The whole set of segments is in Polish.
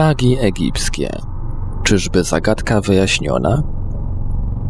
Plagi egipskie. Czyżby zagadka wyjaśniona?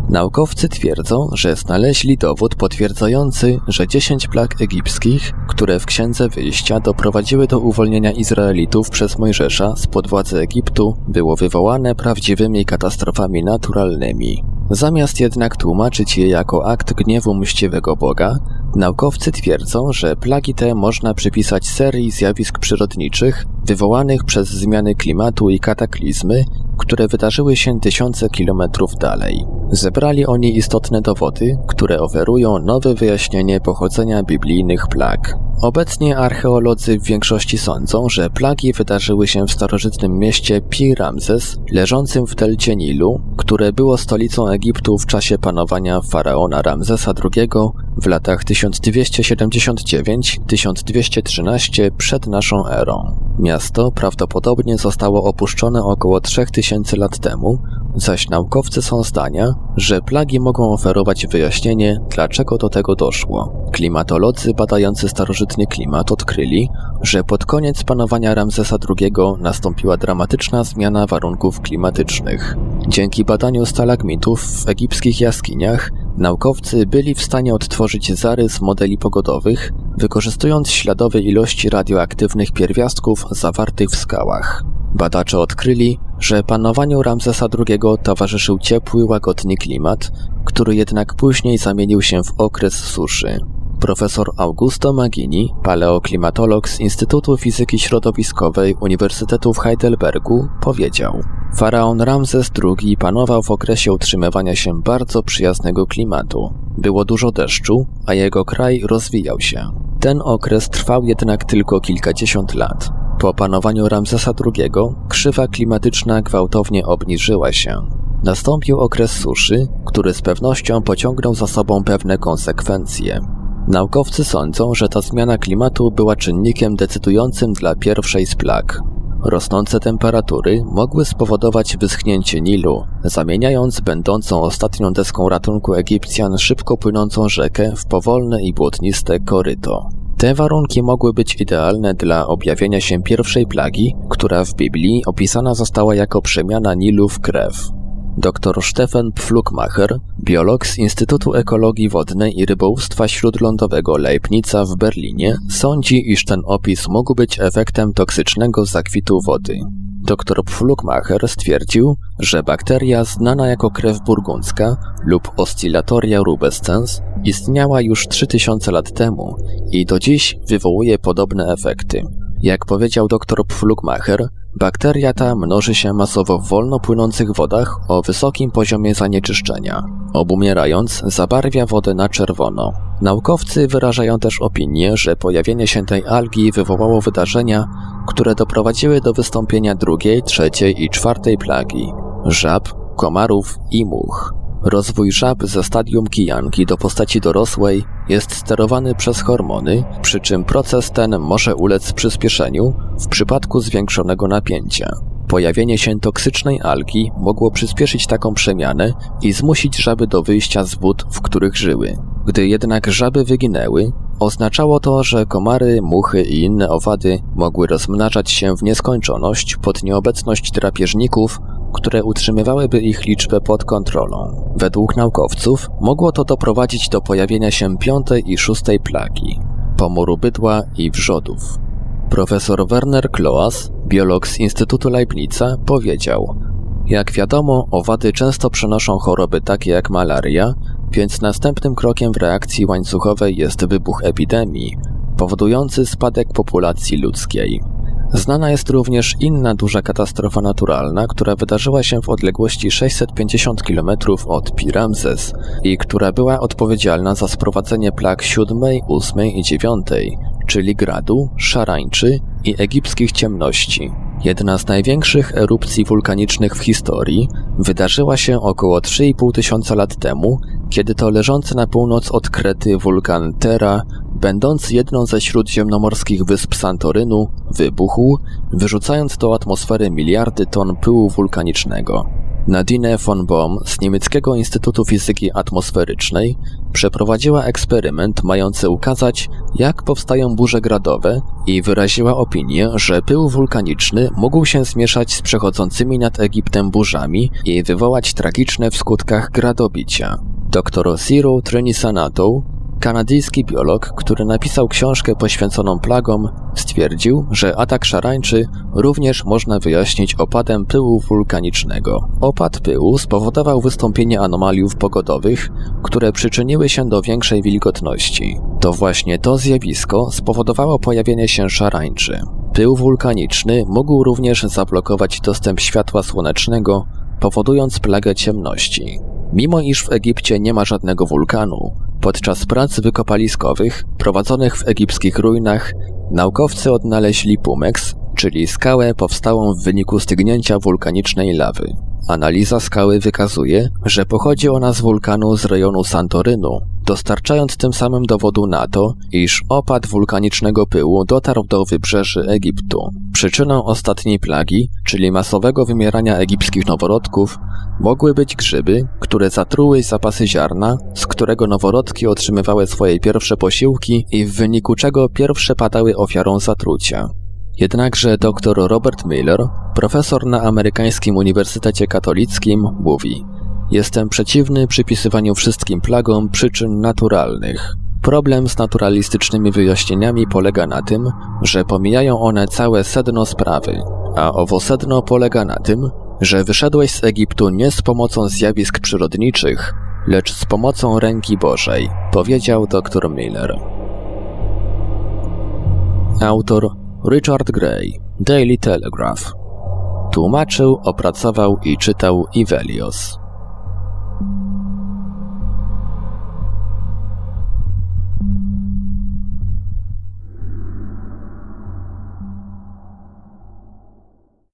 Naukowcy twierdzą, że znaleźli dowód potwierdzający, że 10 plag egipskich, które w Księdze Wyjścia doprowadziły do uwolnienia Izraelitów przez Mojżesza spod władzy Egiptu, było wywołane prawdziwymi katastrofami naturalnymi. Zamiast jednak tłumaczyć je jako akt gniewu mściwego Boga, naukowcy twierdzą, że plagi te można przypisać serii zjawisk przyrodniczych wywołanych przez zmiany klimatu i kataklizmy, które wydarzyły się tysiące kilometrów dalej. Zebrali oni istotne dowody, które oferują nowe wyjaśnienie pochodzenia biblijnych plag. Obecnie archeolodzy w większości sądzą, że plagi wydarzyły się w starożytnym mieście Pi-Ramzes, leżącym w delcie Nilu, które było stolicą Egiptu w czasie panowania faraona Ramzesa II w latach 1279-1213 przed naszą erą. Miasto prawdopodobnie zostało opuszczone około 3000 lat temu, zaś naukowcy są zdania, że plagi mogą oferować wyjaśnienie, dlaczego do tego doszło. Klimatolodzy badający starożytny klimat odkryli, że pod koniec panowania Ramzesa II nastąpiła dramatyczna zmiana warunków klimatycznych. Dzięki badaniu stalagmitów w egipskich jaskiniach naukowcy byli w stanie odtworzyć zarys modeli pogodowych, wykorzystując śladowe ilości radioaktywnych pierwiastków zawartych w skałach. Badacze odkryli, że panowaniu Ramzesa II towarzyszył ciepły, łagodny klimat, który jednak później zamienił się w okres suszy. Profesor Augusto Magini, paleoklimatolog z Instytutu Fizyki Środowiskowej Uniwersytetu w Heidelbergu, powiedział: Faraon Ramzes II panował w okresie utrzymywania się bardzo przyjaznego klimatu. Było dużo deszczu, a jego kraj rozwijał się. Ten okres trwał jednak tylko kilkadziesiąt lat. Po panowaniu Ramzesa II krzywa klimatyczna gwałtownie obniżyła się. Nastąpił okres suszy, który z pewnością pociągnął za sobą pewne konsekwencje. Naukowcy sądzą, że ta zmiana klimatu była czynnikiem decydującym dla pierwszej z plag. Rosnące temperatury mogły spowodować wyschnięcie Nilu, zamieniając będącą ostatnią deską ratunku Egipcjan szybko płynącą rzekę w powolne i błotniste koryto. Te warunki mogły być idealne dla objawienia się pierwszej plagi, która w Biblii opisana została jako przemiana Nilu w krew. Dr Stefan Pflugmacher, biolog z Instytutu Ekologii Wodnej i Rybołówstwa Śródlądowego Leibnica w Berlinie, sądzi, iż ten opis mógł być efektem toksycznego zakwitu wody. Dr Pflugmacher stwierdził, że bakteria znana jako krew burgundzka lub Oscillatoria rubescens istniała już 3000 lat temu i do dziś wywołuje podobne efekty. Jak powiedział dr Pflugmacher, bakteria ta mnoży się masowo w wolno płynących wodach o wysokim poziomie zanieczyszczenia. Obumierając, zabarwia wodę na czerwono. Naukowcy wyrażają też opinię, że pojawienie się tej algi wywołało wydarzenia, które doprowadziły do wystąpienia drugiej, trzeciej i czwartej plagi żab, komarów i much. Rozwój żab ze stadium kijanki do postaci dorosłej jest sterowany przez hormony, przy czym proces ten może ulec przyspieszeniu w przypadku zwiększonego napięcia. Pojawienie się toksycznej algi mogło przyspieszyć taką przemianę i zmusić żaby do wyjścia z wód, w których żyły. Gdy jednak żaby wyginęły, oznaczało to, że komary, muchy i inne owady mogły rozmnażać się w nieskończoność pod nieobecność drapieżników które utrzymywałyby ich liczbę pod kontrolą. Według naukowców mogło to doprowadzić do pojawienia się piątej i szóstej plagi pomoru bydła i wrzodów. Profesor Werner Kloas, biolog z Instytutu Leibnica, powiedział: Jak wiadomo, owady często przenoszą choroby takie jak malaria, więc następnym krokiem w reakcji łańcuchowej jest wybuch epidemii, powodujący spadek populacji ludzkiej. Znana jest również inna duża katastrofa naturalna, która wydarzyła się w odległości 650 km od Piramzes i która była odpowiedzialna za sprowadzenie plag 7, 8 i 9, czyli gradu, szarańczy i egipskich ciemności. Jedna z największych erupcji wulkanicznych w historii wydarzyła się około 3,5 tysiąca lat temu, kiedy to leżący na północ od Krety wulkan Terra będący jedną ze śródziemnomorskich wysp Santorynu, wybuchł, wyrzucając do atmosfery miliardy ton pyłu wulkanicznego. Nadine von Bohm z niemieckiego Instytutu Fizyki Atmosferycznej przeprowadziła eksperyment mający ukazać, jak powstają burze gradowe i wyraziła opinię, że pył wulkaniczny mógł się zmieszać z przechodzącymi nad Egiptem burzami i wywołać tragiczne w skutkach gradobicia. Dr Cyril Trenisanatou Kanadyjski biolog, który napisał książkę poświęconą plagom, stwierdził, że atak szarańczy również można wyjaśnić opadem pyłu wulkanicznego. Opad pyłu spowodował wystąpienie anomaliów pogodowych, które przyczyniły się do większej wilgotności. To właśnie to zjawisko spowodowało pojawienie się szarańczy. Pył wulkaniczny mógł również zablokować dostęp światła słonecznego, powodując plagę ciemności. Mimo iż w Egipcie nie ma żadnego wulkanu, podczas prac wykopaliskowych prowadzonych w egipskich ruinach naukowcy odnaleźli pumex, czyli skałę powstałą w wyniku stygnięcia wulkanicznej lawy. Analiza skały wykazuje, że pochodzi ona z wulkanu z rejonu Santorynu, dostarczając tym samym dowodu na to, iż opad wulkanicznego pyłu dotarł do wybrzeży Egiptu. Przyczyną ostatniej plagi, czyli masowego wymierania egipskich noworodków, mogły być grzyby, które zatruły zapasy ziarna, z którego noworodki otrzymywały swoje pierwsze posiłki i w wyniku czego pierwsze padały ofiarą zatrucia. Jednakże dr Robert Miller, profesor na amerykańskim Uniwersytecie Katolickim, mówi: Jestem przeciwny przypisywaniu wszystkim plagom przyczyn naturalnych. Problem z naturalistycznymi wyjaśnieniami polega na tym, że pomijają one całe sedno sprawy, a owo sedno polega na tym, że wyszedłeś z Egiptu nie z pomocą zjawisk przyrodniczych, lecz z pomocą ręki Bożej, powiedział dr Miller. Autor Richard Gray, Daily Telegraph. Tłumaczył, opracował i czytał Ivelios.